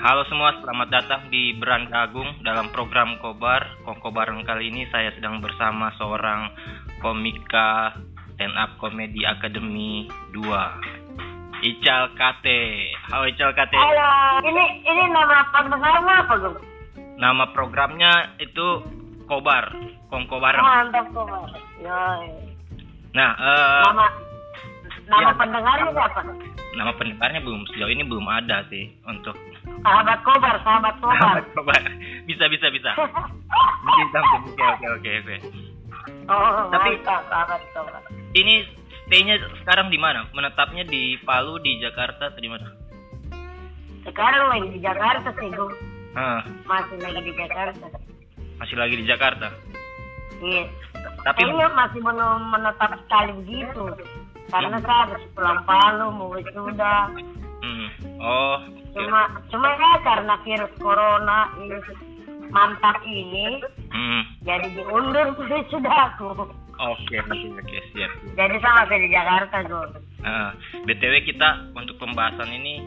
halo semua, selamat datang di Beranda Agung dalam program Kobar. Kobareng kali ini saya sedang bersama seorang komika stand up comedy Academy 2. Ical Kate. Halo Ical Kate. Halo, ini ini nama pendengarnya apa, Gung? Nama programnya itu Kobar, Kongko Bareng. Mantap, Gung. Ya. Nah, eh, Nama nama ya. pendengarnya siapa? nama pendengarnya belum sejauh ini belum ada sih untuk Sahabat Kobar, sahabat Kobar. Kobar. Bisa bisa bisa. Mungkin sampai oke oke oke oke. Oh, Tapi- mantap, sahabat Kobar. Ini stay-nya sekarang di mana? Menetapnya di Palu, di Jakarta, atau di mana? Sekarang lagi di Jakarta sih, Gung. Ah, Masih lagi di Jakarta. masih lagi di Jakarta. Iya. Tapi Kayaknya masih belum menetap sekali begitu. Karena saya harus pulang Palu, mau wisuda. Hmm. Oh. Cuma, cuma ya karena virus corona ini mantap ini, Hmm. jadi diundur wisudaku. Oke, oke, oke, siap. Jadi sama kayak di Jakarta, Gung. Ah, BTW kita untuk pembahasan ini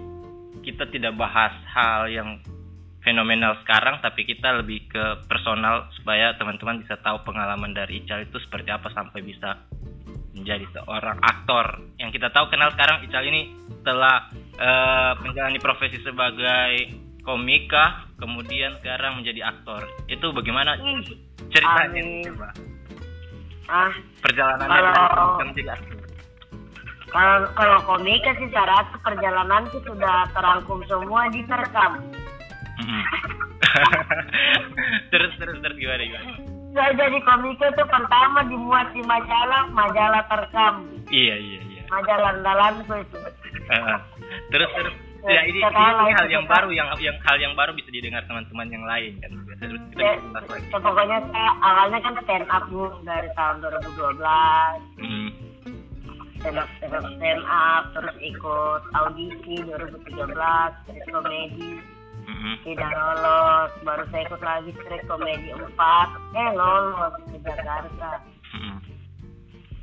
kita tidak bahas hal yang fenomenal sekarang tapi kita lebih ke personal supaya teman-teman bisa tahu pengalaman dari Ical itu seperti apa sampai bisa menjadi seorang aktor. Yang kita tahu kenal sekarang Ical ini telah eh, menjalani profesi sebagai komika, kemudian sekarang menjadi aktor. Itu bagaimana ceritanya? Amin. Coba. Ah, Perjalanannya Kalau- kalau kalau komika sih saya rasa perjalananku sudah terangkum semua di terekam. Terus terus terus gimana gimana? Saya jadi komika itu pertama dimuat di majalah, majalah terekam, Iya iya iya. majalah andalanku itu. Heeh. terus terus ya ini, ini, Sekarang ini hal yang baru yang yang hal yang baru bisa didengar teman-teman yang lain kan. Terus kita Ya, lagi. ya, pokoknya saya awalnya kan stand up dulu dari tahun 2012 Mm. stand up stand up stand up terus ikut audisi 2013 street komedi Mm-mm. tidak lolos baru saya ikut lagi street komedi 4 eh lolos ke Jakarta Mm-mm.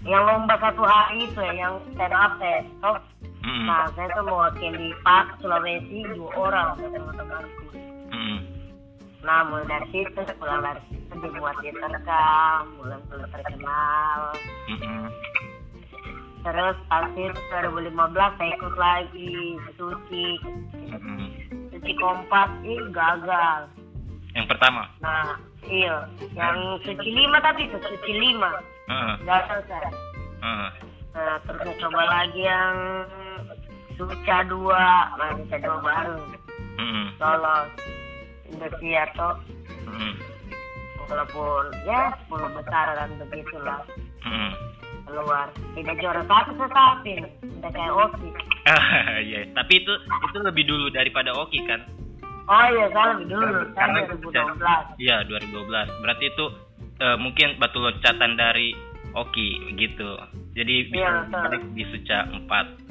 yang lomba satu hari itu ya yang stand up test oh, Mm-mm. nah saya tuh mewakili Pak Sulawesi dua orang teman-temanku Mm-mm. nah mulai dari situ pulang dari situ dibuat di terekam mulai mulai terkenal Mm-mm. terus akhir 2015 saya ikut lagi suci Mm-mm. Suci kompas ih gagal. Yang pertama. nah iya. Yang suci lima tapi suci lima. Heeh. gagal saya Heeh. nah terus saya coba lagi yang suca dua. Nah suca dua baru. Mm-mm. lolos. Indonesia toh. Mm-mm. walaupun ya 10 besar dan begitulah. Mm-mm. keluar. Tidak juara satu tetapi tidak kayak Oki Iya, tapi itu itu lebih dulu daripada Oki kan? oh iya saya lebih dulu Karena saya 2012 Iya, 2012. Berarti itu eh, mungkin batu loncatan dari Oki gitu. Jadi bisa Iya, betul. balik di Suca 4.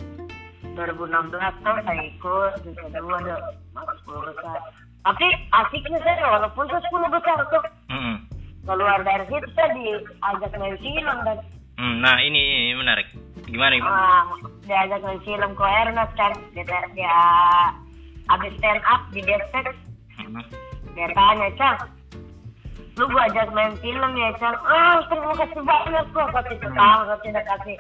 2016 tuh saya ikut di kedua ada masuk 10 besar tapi asiknya saya walaupun saya 10 besar tuh Mm-mm. keluar dari situ saya diajak main film dan Hmm, nah ini, ini menarik. Gimana gimana? ah, diajak main film ke Ernest kan dia, dia habis stand up di Destek Mm-mm. dia tanya Cang lu gua ajak main film ya Cang ah terima kasih banyak kok kasih ketawa saya tidak kasih.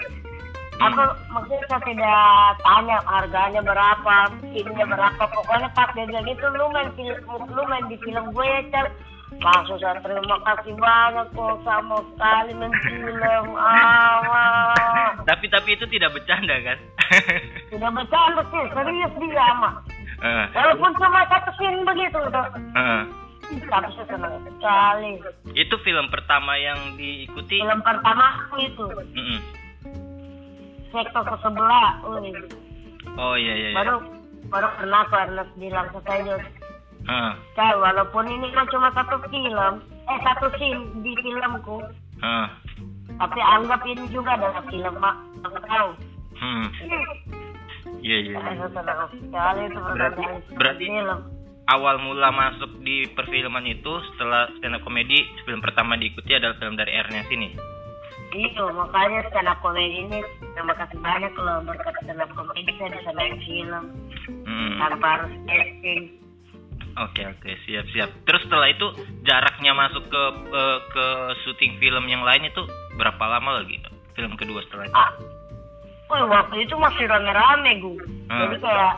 Aku maksudnya saya tidak tanya harganya berapa filmnya berapa. Pokoknya pas dia bilang gitu lu main film lu main di film gue ya Cang langsung saya terima kasih banyak kok sama sekali film ah. Tapi tapi itu tidak bercanda kan? tidak bercanda sih serius dia mah Heeh. walaupun cuma satu scene begitu tuh Heeh. tapi saya senang sekali Itu film pertama yang diikuti. film pertama aku itu Mm-mm. sektor ke sebelah. Oh iya iya. iya. baru baru pernah aku Ernest bilang ke saya "Kak, walaupun ini kan cuma satu film eh satu scene di filmku Heeh. tapi anggap ini juga adalah film mak aku tahu Hmm. Iya iya. iya. Berarti- berarti- film Awal mula masuk di perfilman itu setelah stand up comedy film pertama diikuti adalah film dari Ernest ini. Iya, makanya stand up comedy ini terima kasih banyak kalau berkat stand up comedy saya bisa main film Hmm. tanpa harus casting. Oke oke siap siap. Terus setelah itu jaraknya masuk ke eh, ke syuting film yang lain itu berapa lama lagi film kedua setelah itu? ah Wih, waktu itu masih rame-rame gue Hmm. jadi kayak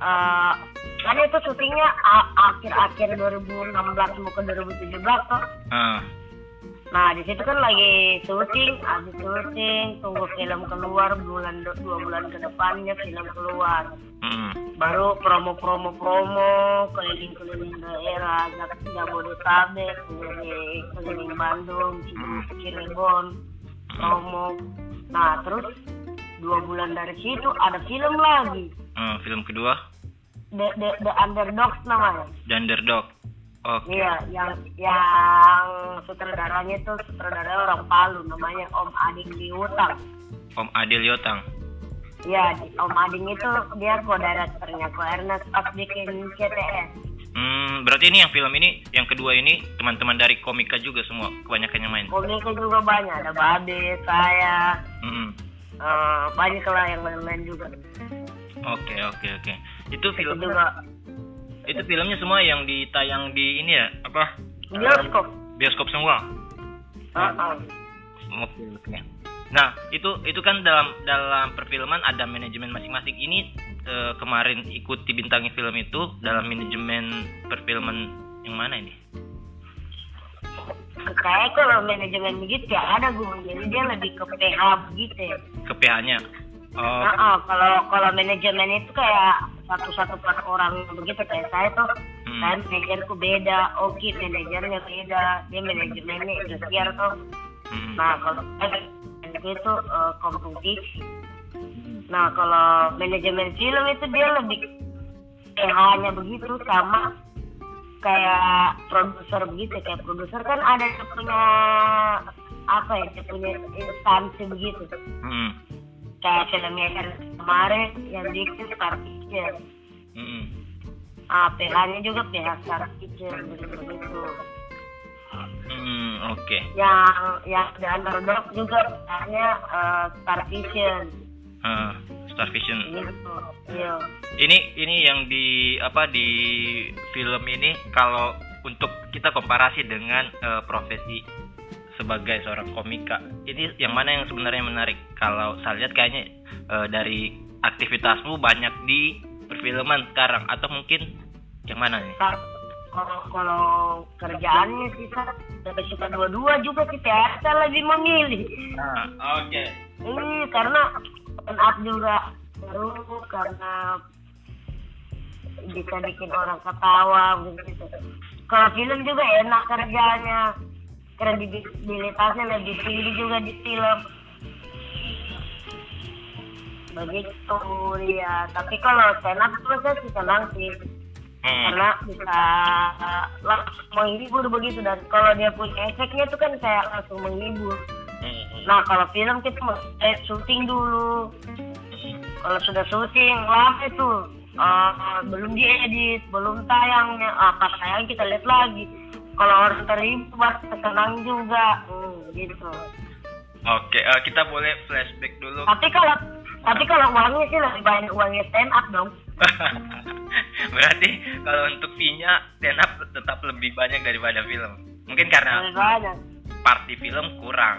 eh kan itu syutingnya akhir-akhir 2016 mau ke 2017 toh Ah, Nah di situ kan lagi syuting, habis syuting, tunggu film keluar bulan dua bulan ke depannya film keluar. Mm, Baru promo-promo promo keliling-keliling daerah, Jabodetabek, keliling, keliling Bandung, Cirebon, promo. Nah terus dua bulan dari situ ada film lagi, ah, film kedua The, The, The Underdogs namanya. The Underdog. Oke. Iya, yang yang sutradaranya itu sutradara orang Palu namanya Om Ading Liutang. Om Adil Yotang. Iya, di- Om Ading itu dia co-directornya, ko Ernest pas bikin CTS. Hmm, berarti ini yang film ini yang kedua ini teman-teman dari komika juga semua kebanyakan yang main. Komiknya juga banyak, ada Babe, saya, Mm, eh, banyak lah yang lain-lain juga. Oke oke oke. Itu Itu film juga itu filmnya semua yang ditayang di ini ya apa? bioskop. Bioskop semua. Heeh. Oke oke. Nah itu itu kan dalam dalam perfilman ada manajemen masing-masing. Ini eh, kemarin ikut dibintangi film itu dalam manajemen perfilman yang mana ini? Kayak kalau manajemen begitu ya ada gue, jadi dia lebih ke PH begitu ya. Ke PH-nya. Oh, Heeh, kalau kalau manajemen itu kayak satu-satu per orang begitu kayak saya tuh Hmm. saya manajerku beda, oke manajernya beda, dia manajemennya industrial tuh. mm, Nah kalau itu eh, kompetisi. Nah kalau manajemen film itu dia lebih PH-nya begitu sama kayak produser begitu. Kayak produser kan ada yang punya apa ya dia punya instansi begitu. Mm, kayak filmnya yang kemarin yang bikin Star Picture. Mm, ah PH-nya juga PH Star Picture begitu begitu mm, Oke. yang yang The Underdog juga PH-nya eh, Star Vision Ah, Star Vision. gitu iya ini ini yang di apa di film ini kalau untuk kita komparasi dengan eh, profesi sebagai seorang komika ini yang mana yang sebenarnya menarik kalau saya lihat kayaknya eh, dari aktivitasmu banyak di perfilman sekarang atau mungkin yang mana nih Star- kalau kalau kerjaannya sih Sar, lebih suka dua-dua juga sih saya lebih memilih nah, oke ini karena up juga seru karena bisa bikin orang ketawa begitu. Kalau film juga enak kerjanya, kredibilitasnya lebih tinggi juga di film. Begitu ya. Tapi kalau stand up itu saya sih senang sih Hmm, karena bisa uh, langsung menghibur begitu dan kalau dia punya efeknya itu kan kayak langsung menghibur. hmm, Nah kalau film kita mau eh, syuting dulu. Kalau sudah syuting lama itu uh, belum diedit, belum tayangnya. Ah, pas tayang kita lihat lagi. Kalau orang terhibur pasti senang juga. Hmm, gitu. oke eh, kita boleh flashback dulu Tapi kalau tapi kalau uangnya sih lebih banyak uangnya stand up dong. berarti kalau untuk fee-nya stand up tetap lebih banyak daripada film mungkin karena Lebih banyak. party film kurang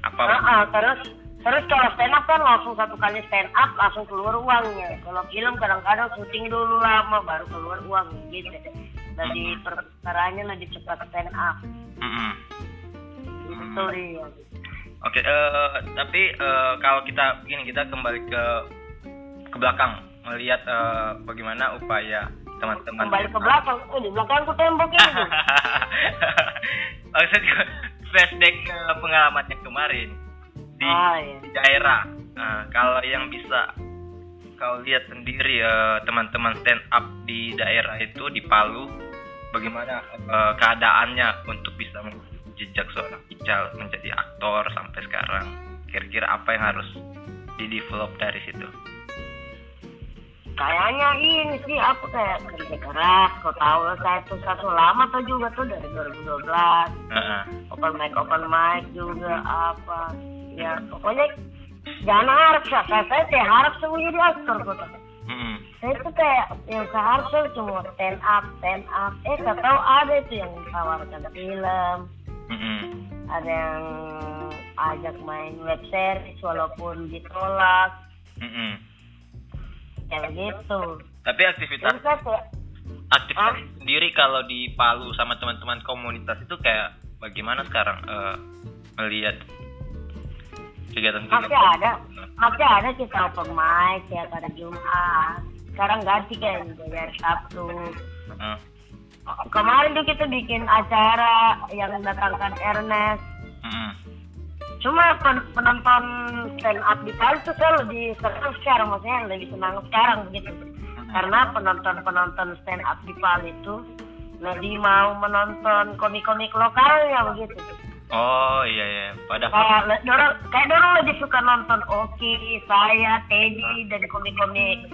apa Ah, ah, terus terus kalau stand up kan langsung satu kali stand up langsung keluar uangnya. Kalau film kadang-kadang syuting dulu lama baru keluar uang gitu. Jadi perkaranya lebih cepat stand up. Mm-mm. Itu dia. oke eh, tapi eh, kalau kita begini kita kembali ke ke belakang melihat eh, bagaimana upaya teman-teman Kembali ke belakang. Oh, di belakangku tembok ini. tuh. maksudnya flashback ke pengalaman yang kemarin di, Ah, iya. di daerah nah, kalau yang bisa kau lihat sendiri eh, teman-teman stand up di daerah itu di Palu bagaimana eh, keadaannya untuk bisa jejak seorang Ical menjadi aktor sampai sekarang kira-kira apa yang harus di develop dari situ Kayaknya ini sih apa kayak kerja keras. Kau tahu saya tuh satu lama tuh juga tuh dari 2012. Heeh. Open mic open mic juga apa. Ya pokoknya jangan harap saya saya, saya harap semua jadi aktor kok. Mm-mm. saya tuh kayak yang seharusnya cuma stand up stand up eh gak tahu ada itu yang tawarkan film ada yang ajak main web series walaupun ditolak Mm-mm. Kayak gitu. Tapi aktivitas aktivitas sendiri kalau di Palu sama teman-teman komunitas itu kayak bagaimana sekarang eh, melihat kegiatan masih ada. masih ada kita open mic tiap hari Jumat. Sekarang ganti kan jadi Sabtu. Heeh. kemarin tuh kita bikin acara yang mendatangkan Ernest. Mm-mm. Cuma pen- penonton stand up di Palu tuh saya lebih senang sekarang maksudnya lebih senang sekarang begitu. Karena penonton penonton stand up di Palu itu lebih mau menonton komik-komik lokalnya begitu. Oh iya iya. Padahal kayak dorong kayak dorong lebih suka nonton Oki saya Teddy dan komik-komik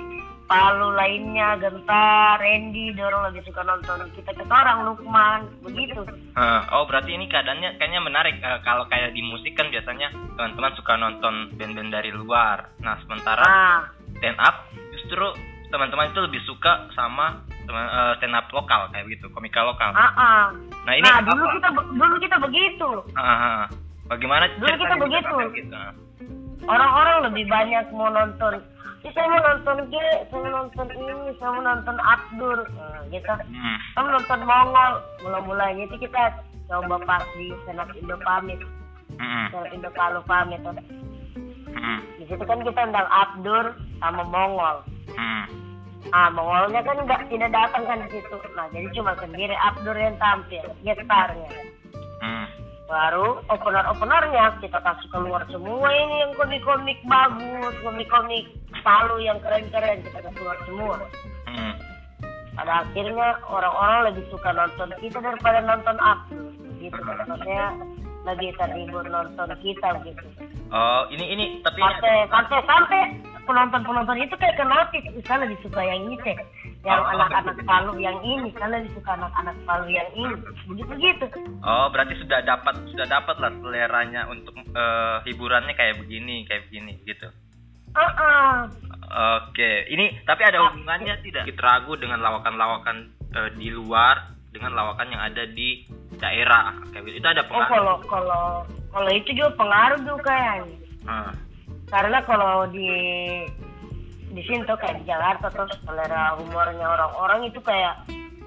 Palu lainnya Genta Randy dorong lebih suka nonton. Kita kita orang Lukman begitu. Hah, oh berarti ini keadaannya kayaknya menarik. Eh, kalau kayak di musik kan biasanya teman-teman suka nonton band-band dari luar. Nah sementara nah stand up justru teman-teman itu lebih suka sama teman eh, stand up lokal kayak gitu komika lokal. Ah ah. nah ini nah dulu apa? kita dulu kita begitu. Ah, ah. bagaimana Dulu kita begitu. gitu? orang-orang lebih banyak mau nonton "Ih, saya mau nonton G saya mau nonton ini saya mau nonton Abdur nah, gitu Hmm. Kamu nonton Mongol mula-mulanya itu kita coba pas di Senat Indo pamit Mm-mm. Senat Indo Palu pamit. Mm-mm. di situ kan kita undang Abdur sama Mongol ah Mongolnya kan nggak tidak datang kan di situ nah jadi cuma sendiri Abdur yang tampil gestarnya Mm. Baru opener openernya kita kasih keluar semua ini yang komik-komik bagus komik-komik Palu yang keren-keren kita kasih keluar semua. Mm. pada akhirnya orang-orang lebih suka nonton kita daripada nonton aku. Gitu maksudnya lebih terhibur nonton kita gitu. Oh ini ini tapi sampai sampai sampai penonton penonton itu kayak ke notis saya lebih suka yang ini yang Oh. anak-anak Palu yang ini saya lebih suka anak-anak Palu yang ini begitu gitu oh berarti sudah dapat sudah dapat lah seleranya untuk eh, hiburannya kayak begini kayak begini gitu ah ah. Oke, ini tapi ada hubungannya tidak? Kita ragu dengan lawakan-lawakan eh, di luar dengan lawakan yang ada di daerah. Kayak gitu. Itu ada oh pengaruh. kalau kalau kalau itu juga pengaruh juga kayaknya Ah, karena kalau di di sini tuh kayak di Jakarta tuh selera humornya orang-orang itu kayak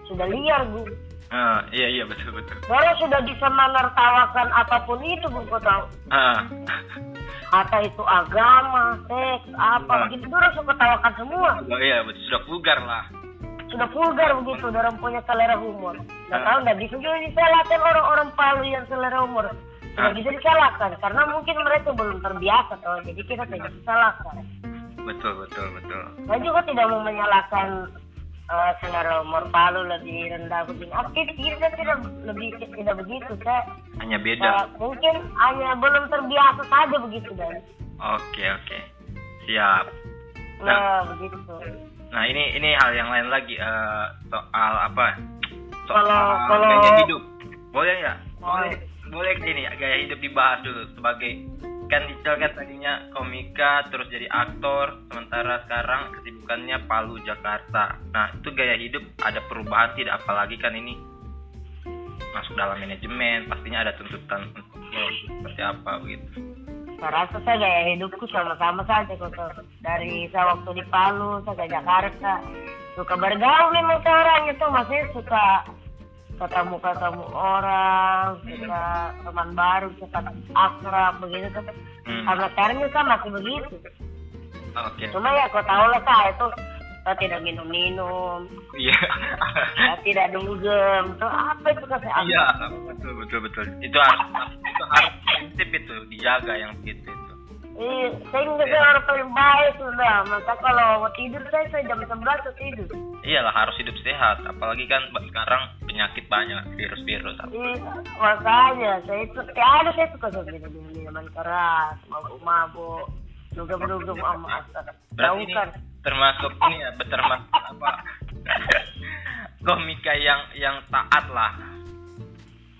sudah liar bu. Ah, iya iya betul betul. Orang sudah bisa menertawakan apa pun itu bu kau tahu Ah, kata itu agama seks apa Ah. begitu. Orang suka tawakan semua. Oh iya betul. Sudah vulgar lah. sudah vulgar begitu orang punya selera humor. Nggak Ah. tahu nggak bisa juga disalahkan orang-orang Palu yang selera humor. Nggak bisa disalahkan karena mungkin mereka belum terbiasa tuh jadi kita tidak bisa salahkan Betul betul betul. Saya juga tidak mau menyalahkan eh, selera umur Palu lebih rendah begini. Aktif tidak tidak lebih tidak begitu. Saya Hanya beda. eh, mungkin hanya belum terbiasa saja begitu dan Oke oke. Siap. nah begitu. Nah ini ini hal yang lain lagi eh, soal apa? Soal Kalau- kalau- gaya hidup. Boleh ya? Oh. Boleh. Boleh ini gaya hidup dibahas dulu sebagai kan Ical kan tadinya komika terus jadi aktor sementara sekarang kesibukannya Palu Jakarta. Nah itu gaya hidup ada perubahan tidak apalagi kan ini masuk dalam manajemen pastinya ada tuntutan untuknya seperti apa begitu. Saya rasa saya gaya hidupku sama-sama saja kok. Tuh. Dari saya waktu di Palu, saya ke Jakarta. Suka bergaul memang orang itu, maksudnya suka ketemu-ketemu orang, suka teman baru, suka akrab, begitu tuh. Hmm. Karena sekarang juga masih begitu. Oke. Cuma ya kau tahu lah saya itu saya tidak minum-minum, Iya. saya tidak dugem, tuh apa itu kan saya Iya, betul betul betul. Itu harus itu harus prinsip itu dijaga yang begitu itu. Iya, saya nggak saya orang paling baik sudah. Masa kalau mau tidur saya, saya jam 11 saya tidur. Iyalah harus hidup sehat, apalagi kan sekarang penyakit banyak virus-virus. Iya, makanya saya itu tiap hari saya suka minum minuman keras, mabuk-mabuk, dugem-dugem sama asal. Berarti ini termasuk ini ya, termasuk apa? komika yang yang taat lah.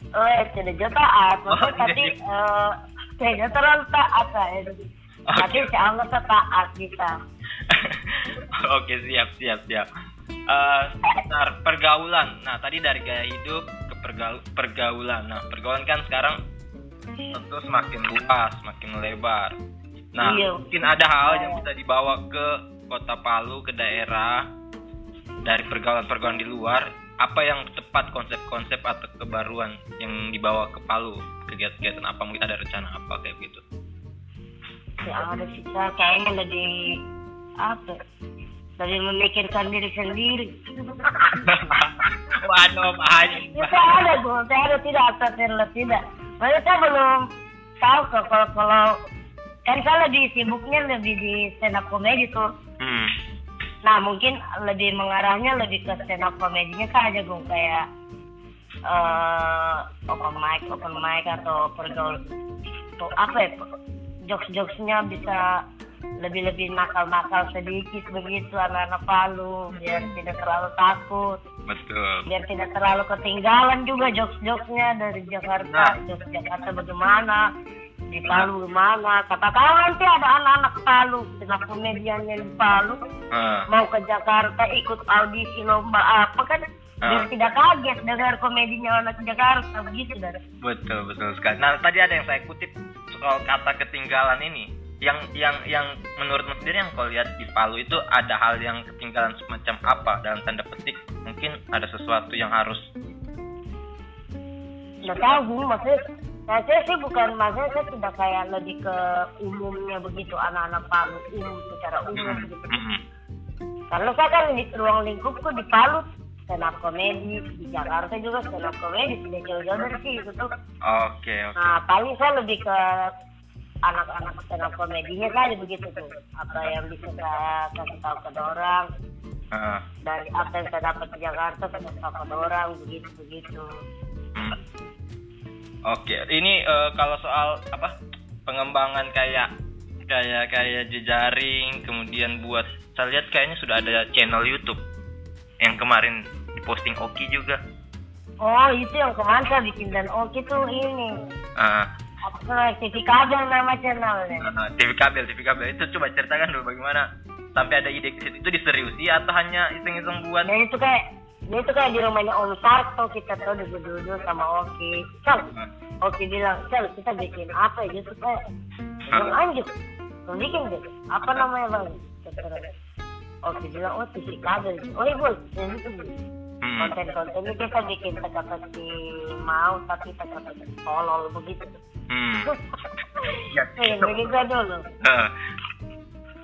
Eh, tidak juga taat, Oh, maksudnya tapi tidak. Tidak terlalu taat saya. Oke. Tapi anggap saya taat kita. Oke siap siap siap. Uh, pergaulan. Nah tadi dari gaya hidup ke pergaul pergaulan. Nah pergaulan kan sekarang tentu semakin luas, semakin lebar. Nah Iya. mungkin ada hal yang bisa dibawa ke kota Palu ke daerah dari pergaulan-pergaulan di luar. Apa yang tepat konsep-konsep atau kebaruan yang dibawa ke Palu? Kegiatan-kegiatan apa? Mungkin ada rencana apa kayak gitu? Ya ada sih kayaknya lebih apa? Lebih memikirkan diri sendiri. Waduh, anjing. Ya saya ada gue, saya ada tidak atau tidak tidak. Saya belum tahu kok kalau kalau kan saya lebih sibuknya lebih di stand up comedy tuh. Hmm. Nah mungkin lebih mengarahnya lebih ke stand up komedinya saja gue kayak eh open mic, open mic atau pergaul atau apa ya jokes jokesnya bisa lebih lebih nakal nakal sedikit begitu anak-anak Palu biar tidak terlalu takut Betul. biar tidak terlalu ketinggalan juga jokes jokesnya dari Jakarta Nah. jokes Jakarta bagaimana di Palu gimana katakan nanti ada anak-anak Palu stand komediannya di Palu Ah, mau ke Jakarta ikut audisi lomba apa kan biar Ah. tidak kaget dengar komedinya anak Jakarta begitu dan betul betul sekali. Nah tadi ada yang saya kutip soal kata ketinggalan ini. Yang yang yang menurut Mas sendiri yang kau lihat di Palu itu ada hal yang ketinggalan semacam apa dalam tanda petik? Mungkin ada sesuatu yang harus. nggak tahu maksudnya nah, saya sih bukan maksudnya saya tidak kayak lebih ke umumnya begitu anak-anak Palu umum secara umum Hmm, gitu karena saya kan di ruang lingkupku di Palu stand up komedi di Jakarta juga stand up komedi tidak jauh-jauh dari situ tuh Oke oke. nah paling saya lebih ke anak-anak stand up komedinya saja begitu tuh. Apa yang bisa saya kasih tahu ke orang Ah, dari apa yang saya dapat di Jakarta saya kasih tahu ke orang begitu begitu. Hmm. Oke, ini eh, kalau soal apa pengembangan kayak kayak kayak jejaring, kemudian buat saya lihat kayaknya sudah ada channel YouTube yang kemarin diposting Oki juga. oh itu yang kemarin saya bikin dan oke tuh ini Ah, apa namanya TV kabel nama channelnya ah, TV kabel, TV kabel itu coba ceritakan dulu bagaimana sampai ada ide ke situ. Itu diseriusi atau hanya iseng-iseng buat? dan itu kayak dia itu kayak di rumahnya Om Sarto kita tuh duduk-duduk sama Oki Ah, Oki bilang Sal kita bikin apa ya gitu kayak bilang anjir lu bikin deh apa namanya bang Oki bilang oh TV kabel oh iya bos yang itu Bu. Hmm. konten-kontennya kita bikin teka-teki mau tapi teka-teki tolol begitu Hmm. Ya, Eh, begitu dulu Ah.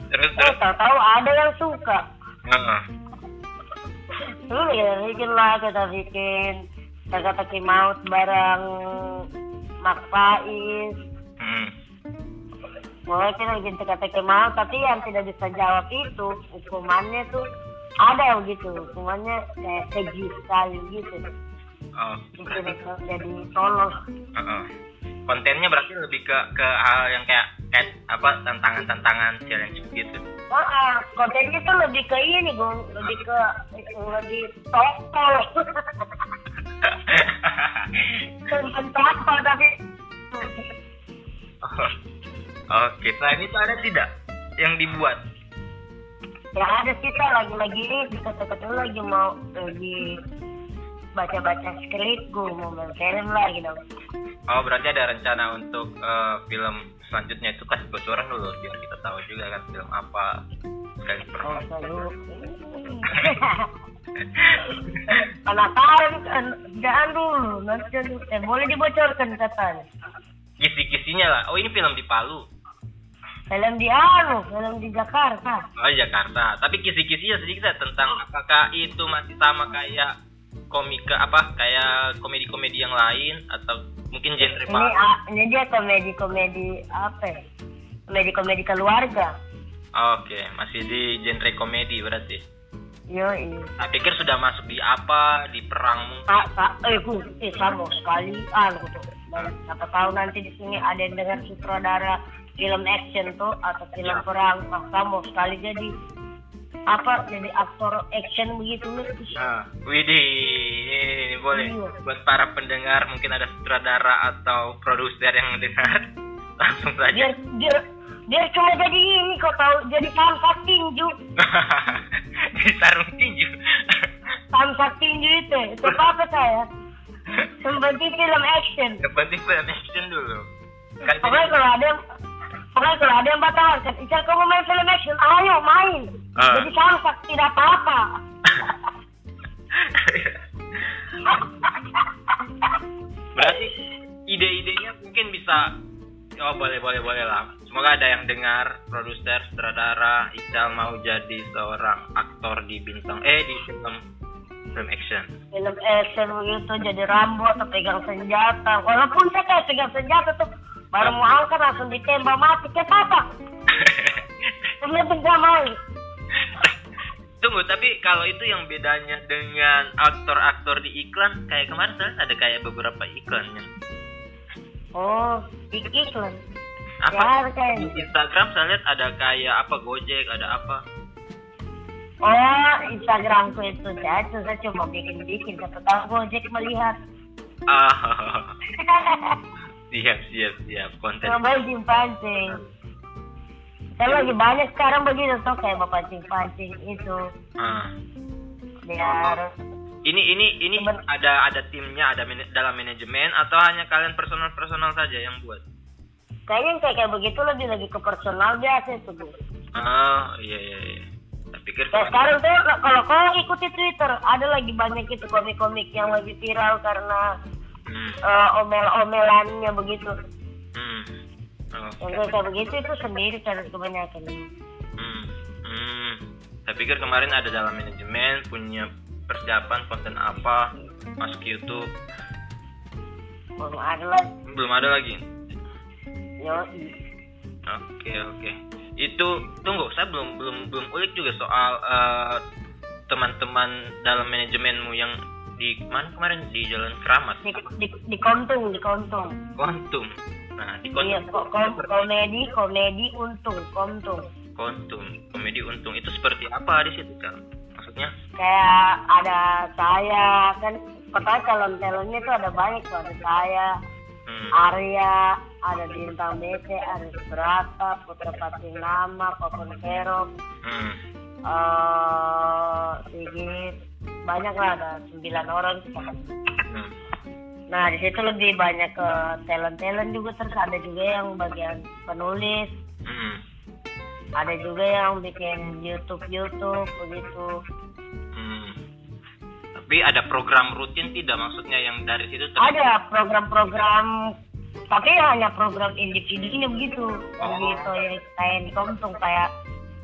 Terus oh terus. tahu-tahu ada yang suka Ah. Dulu ya bikin lah kita bikin teka-teki maut bareng Mak Faiz Hmm. Mulai kita bikin teka-teki maut tapi yang tidak bisa jawab itu hukumannya tuh ada gitu hukumannya kayak keji sekali gitu Oh. bikin jadi tolol Heeh. Kontennya berarti lebih ke ke hal yang kayak kayak apa tantangan-tantangan challenge gitu. Kontennya tuh lebih ke ini, Gung. Lebih ke lebih tokol. Konten tokol tapi Oke, selain itu ada tidak yang dibuat? ya ada kita lagi-lagi ini dulu lagi mau lagi baca-baca skrip gue mau main film lagi dong. Oh, berarti ada rencana untuk eh, film selanjutnya itu kasih bocoran dulu biar kita tahu juga kan film apa sekali. Penasaran kan? Jangan dulu, nanti. Eh, boleh dibocorkan katanya. Kisi-kisinya lah. Oh, ini film di Palu. Film di anu, film di Jakarta. Oh, Jakarta. Tapi kisi-kisinya sedikit ya tentang apakah itu masih sama kayak komika apa kayak komedi-komedi yang lain atau mungkin genre Ini Palu? ah, ini dia komedi-komedi apa? ya? Komedi-komedi keluarga. Oke, masih di genre komedi berarti. Yo, ini. Saya pikir sudah masuk di apa, di perang mungkin. Pak, Pak, eh, Bu, eh, sama sekali. Anu, tuh. Siapa tahu nanti di sini ada yang dengar sutradara film action tuh atau film Ya. perang. Pak, sama sekali jadi apa? Jadi aktor action begitu. Nah, widih, ini, ini, ini boleh. Iya. Buat para pendengar, mungkin ada sutradara atau produser yang mendengar, langsung saja. Biar biar dia cuma jadi ini kau tahu jadi samsak tinju di sarung tinju samsak tinju itu itu apa saya seperti film action yang penting film action dulu kan pokoknya kalau ada pokoknya kalau ada yang batalkan Ica kamu main film action. Ayo main. Ah. jadi samsak tidak apa-apa. Berarti ide-idenya mungkin bisa oh boleh boleh boleh lah. Semoga ada yang dengar produser sutradara Ical mau jadi seorang aktor di bintang eh di film film action. Film action begitu jadi Rambo atau pegang senjata. Walaupun saya kayak pegang senjata tuh baru mau angkat langsung ditembak mati kayak apa Kemudian bisa main. Tunggu, tapi kalau itu yang bedanya dengan aktor-aktor di iklan, kayak kemarin saya ada kayak beberapa iklan yang oh di iklan. Apa? Ya, di Instagram saya lihat ada kayak apa Gojek, ada apa. oh Instagramku itu tuh saya cuma bikin-bikin siapa tahu Gojek melihat. Ah, siap siap siap konten. coba pancing kan lagi banyak sekarang begitu tuh kayak pancing-pancing itu Ah. biar Ini ini ini Temen- ada ada timnya, ada mana- dalam manajemen atau hanya kalian personal-personal saja yang buat? kayaknya kayak kayak begitu lebih lagi ke personal biasa itu Bu. Oh, iya iya iya. Pikir Kayak sekarang tuh kalau kau ikuti Twitter ada lagi banyak itu komik-komik yang lagi viral karena hmm, eh, omel-omelannya begitu. hmm. Oh, Yang kayak begitu itu sendiri kan kebanyakan. hmm, hmm. Saya pikir kemarin ada dalam manajemen punya persiapan konten apa masuk YouTube. Belum ada lah. Belum ada lagi. Yo, Oke oke. Itu tunggu, saya belum belum belum ulik juga soal eh, teman-teman dalam manajemenmu yang di mana kemarin di Jalan Keramat, di, di, di kontung, di kontung. Kontum. Nah di Iya, Kontum, ko- kom- komedi, komedi untung, kontung. Kontum, komedi untung itu seperti apa di situ kan? Maksudnya? Kayak ada saya kan, kota calon calonnya tuh ada banyak tuh ada saya, Hmm, Arya, ada bintang BC, ada Subrata, Putra Patinama, Kokon Hero, hmm, eh Sigit, banyak lah ada sembilan orang. hmm. Nah di situ lebih banyak ke talent talent juga terus ada juga yang bagian penulis, hmm, ada juga yang bikin YouTube YouTube begitu. hmm. Tapi ada program rutin tidak maksudnya yang dari situ ter- Ada program-program tapi hanya program individunya begitu. Begitu ya kayak di kayak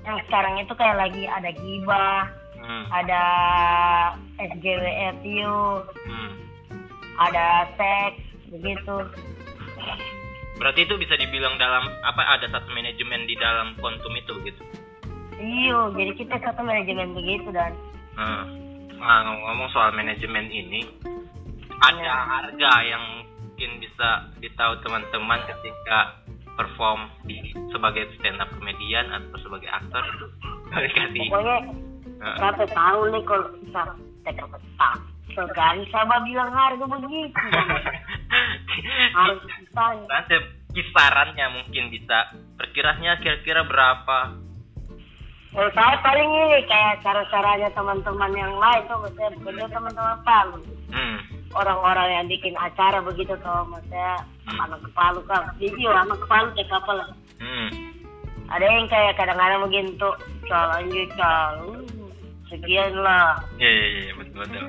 yang sekarang itu kayak lagi ada gibah, Hmm, ada SGWRTU, hmm. ada seks begitu. Berarti itu bisa dibilang dalam apa ada satu manajemen di dalam kontum itu gitu. Iyo, jadi kita satu manajemen begitu dan Nah, nah, ngomong soal manajemen ini, ada Ya. harga yang mungkin bisa ditahu teman-teman ketika perform di sebagai stand up komedian atau sebagai aktor itu boleh kasih. pokoknya Satu tahun nih kalau bisa tekan petang. Sekali sama bilang harga begitu. Harus. Nanti kisarannya mungkin bisa perkiranya kira-kira berapa? Kalau saya paling ini kayak cara-caranya teman-teman yang lain tuh, maksudnya bekerja teman-teman Palu. Hmm. Orang-orang yang bikin acara begitu tuh, maksudnya anak Palu kan. Video anak Palu kayak apa lah. Hmm. Ada yang kayak kadang-kadang begitu, cal anjir cal, uh, sekian lah. Iya iya iya betul betul.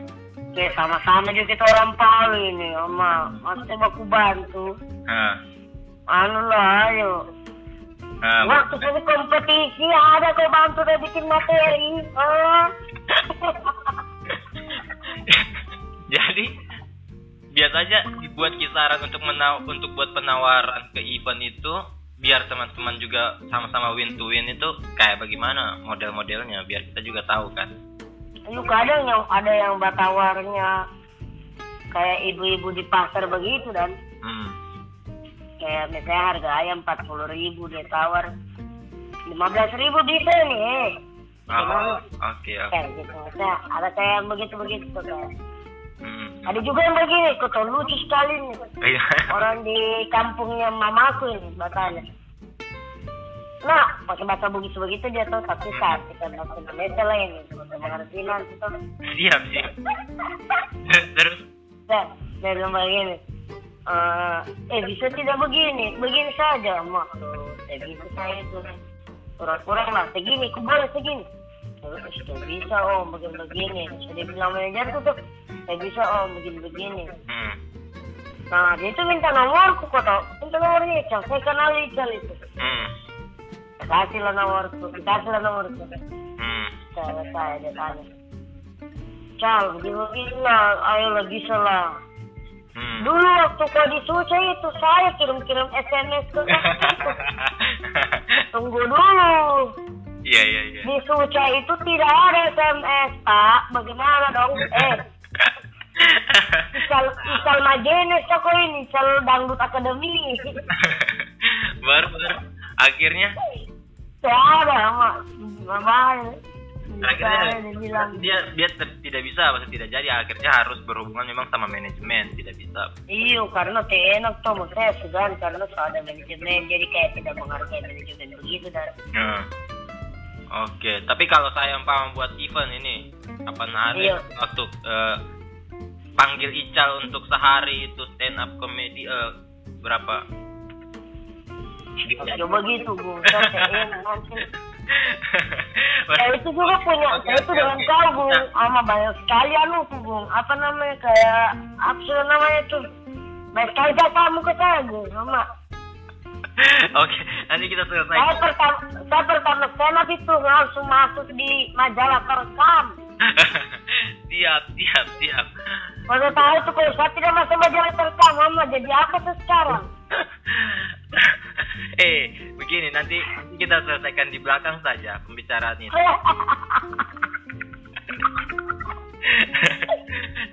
Kayak sama-sama juga kita orang Palu ini, sama. Maksudnya baku bantu. Nah, Anu lah, ayo. nah, Waktu itu kompetisi ada kau bantu dia bikin materi. Ah. Jadi biasanya dibuat kisaran untuk menaw untuk buat penawaran ke event itu biar teman-teman juga sama-sama win to win itu kayak bagaimana model-modelnya biar kita juga tahu kan. Lu kadang yang ada yang batawarnya kayak ibu-ibu di pasar begitu dan Hmm. kayak misalnya harga ayam empat puluh ribu dia tawar lima belas ribu bisa nih. Oh, oke oke. kayak gitu ada kayak yang begitu-begitu tuh kayak. Ada juga yang begini kok tuh lucu sekali nih. Iya. orang di kampungnya mamaku ini batanya nah pakai bahasa Bugis begitu dia tuh tapi saat kita bahasa Indonesia lah ini bahasa pengertian itu siap siap. Terus? Saya saya bilang begini eh eh bisa tidak begini? Begini saja mak tuh saya bisa saya itu. Kurang-kurang lah segini aku boleh segini terus saya bisa om begini begini saya bilang manajer tuh tuh saya bisa om begini begini hmm. nah dia itu minta nomorku kok tau minta nomornya Ical saya kenal Ical itu Hmm. kasih lah nomorku dikasih lah nomorku Hmm. saya dia tanya Cal begini begini lah ayolah bisa lah Hmm. dulu waktu kau di itu saya kirim-kirim SMS ke tunggu dulu Iya iya iya. di Suca itu tidak ada SMS pak. Bagaimana dong? Eh. Isal Isal Majenes aku ini Isal Dangdut Akademi. Baru baru. Akhirnya? Tidak ada mak. Mama akhirnya dia dia dia tidak bisa maksudnya tidak jadi. Akhirnya harus berhubungan memang sama manajemen tidak bisa. Iyo, karena tidak enak tuh saya segan karena soal ada manajemen. Jadi kayak tidak menghargai manajemen begitu dan Hmm. Oke, tapi kalau saya umpama buat event ini, apa hari Iya. waktu eh, panggil Ical untuk sehari itu stand up comedy eh, berapa? coba gitu bu nanti Saya itu juga punya, Oke, saya itu oke, dengan oke. kau Bung, Nah. sama banyak sekali anu Bung, apa namanya kayak apa namanya tuh, banyak sekali kamu ke saya Bung, sama. Oke, nanti kita Saya selesai. pertama, saya pertama senap itu langsung masuk di majalah terekam. siap, siap, siap. Pada tahu tuh kalau saya tidak masuk majalah terekam, mama jadi apa tuh sekarang? eh, begini nanti nanti kita selesaikan di belakang saja pembicaraan ini.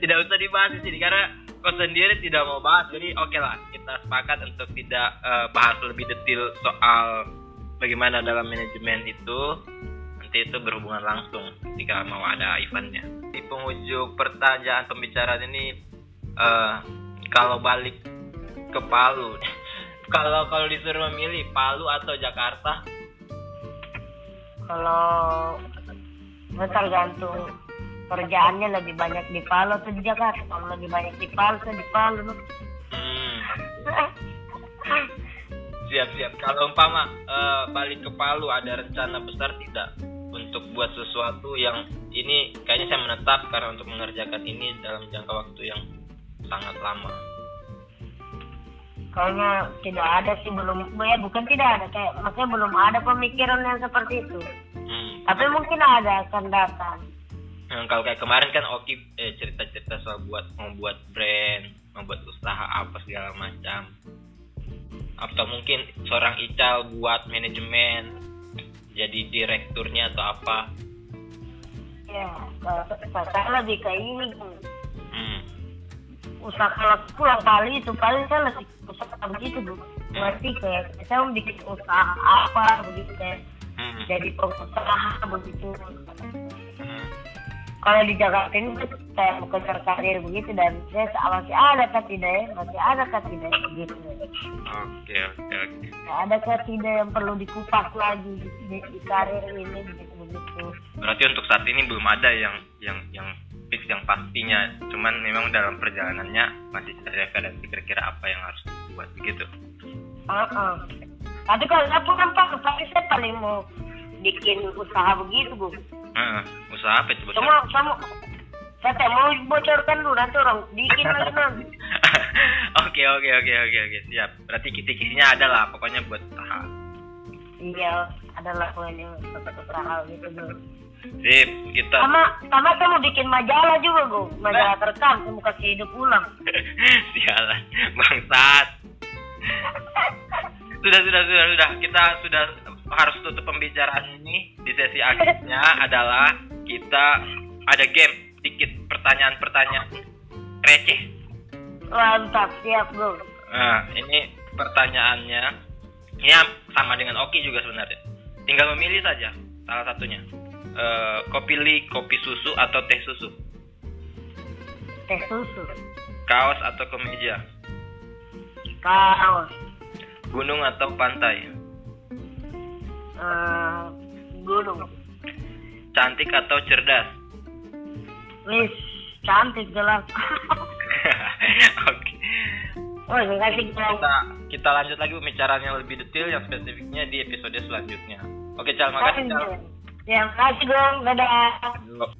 tidak usah dibahas di sini karena kau sendiri tidak mau bahas. Jadi oke lah kita sepakat untuk tidak eh, bahas lebih detail soal bagaimana dalam manajemen itu. Nanti itu berhubungan langsung jika mau ada eventnya. Di penghujung pertanyaan pembicaraan ini eh, kalau balik ke Palu kalau kalau disuruh memilih Palu atau Jakarta? Kalau tergantung kerjaannya lebih banyak di Palu atau di Jakarta. Kalau lebih banyak di Palu, saya di Palu. hmm. siap siap kalau umpama eh, balik ke Palu ada rencana besar tidak untuk buat sesuatu yang ini kayaknya saya menetap karena untuk mengerjakan ini dalam jangka waktu yang sangat lama Kayaknya tidak ada sih belum, ya bukan tidak ada kayak maksudnya belum ada pemikiran yang seperti itu. hmm. Tapi mungkin ada akan datang. Nah, kalau kayak kemarin kan Oki eh, cerita-cerita soal buat mau buat brand, mau buat usaha apa segala macam. Atau mungkin seorang Ical buat manajemen, jadi direkturnya atau apa. Ya, kalau saya lebih kayak ini. Hmm. usaha kalau pulang kali itu paling saya lebih usaha begitu bu. Berarti kayak saya mau bikin usaha apa begitu kayak Hmm. jadi pengusaha begitu. Kalau di Jakarta ini kayak mengejar karir begitu dan saya masih ada kah tidak ya? Masih ada kah tidak begitu. Oke oke oke. ada kah tidak yang perlu dikupas lagi di, di, di karir ini begitu begitu. Berarti untuk saat ini belum ada yang yang yang fix yang pastinya. Cuman memang dalam perjalanannya masih ada referensi kira-kira apa yang harus dibuat begitu. Heeh. Tapi kalau saya pulang pak, tapi saya paling mau bikin usaha begitu bu. Heeh, usaha apa itu bos? Cuma sama saya mau bocorkan dulu nanti orang bikin lagi nanti. Oke oke oke oke oke siap. Berarti kisi-kisinya ada lah pokoknya buat usaha. Iya, adalah pokoknya tetap usaha gitu bu. Sip, kita Sama sama saya mau bikin majalah juga bu, majalah terekam, saya mau kasih hidup ulang. sialan bangsat. Sudah sudah sudah sudah kita sudah harus tutup pembicaraan ini di sesi akhirnya adalah kita ada game dikit pertanyaan-pertanyaan receh. Mantap, siap bu. Nah, ini pertanyaannya ya sama dengan Oki juga sebenarnya. Tinggal memilih saja salah satunya. Eh, kau pilih kopi susu atau teh susu, Teh susu, kaos atau kemeja, kaos, gunung atau pantai, eh, gunung. Cantik atau cerdas? Wis, cantik jelas. Oke. oh, kasih. Kita kita lanjut lagi pembicaraan yang lebih detail yang spesifiknya di episode selanjutnya. Oke, Cal, makasih Cal. Ya, makasih dong. Dadah.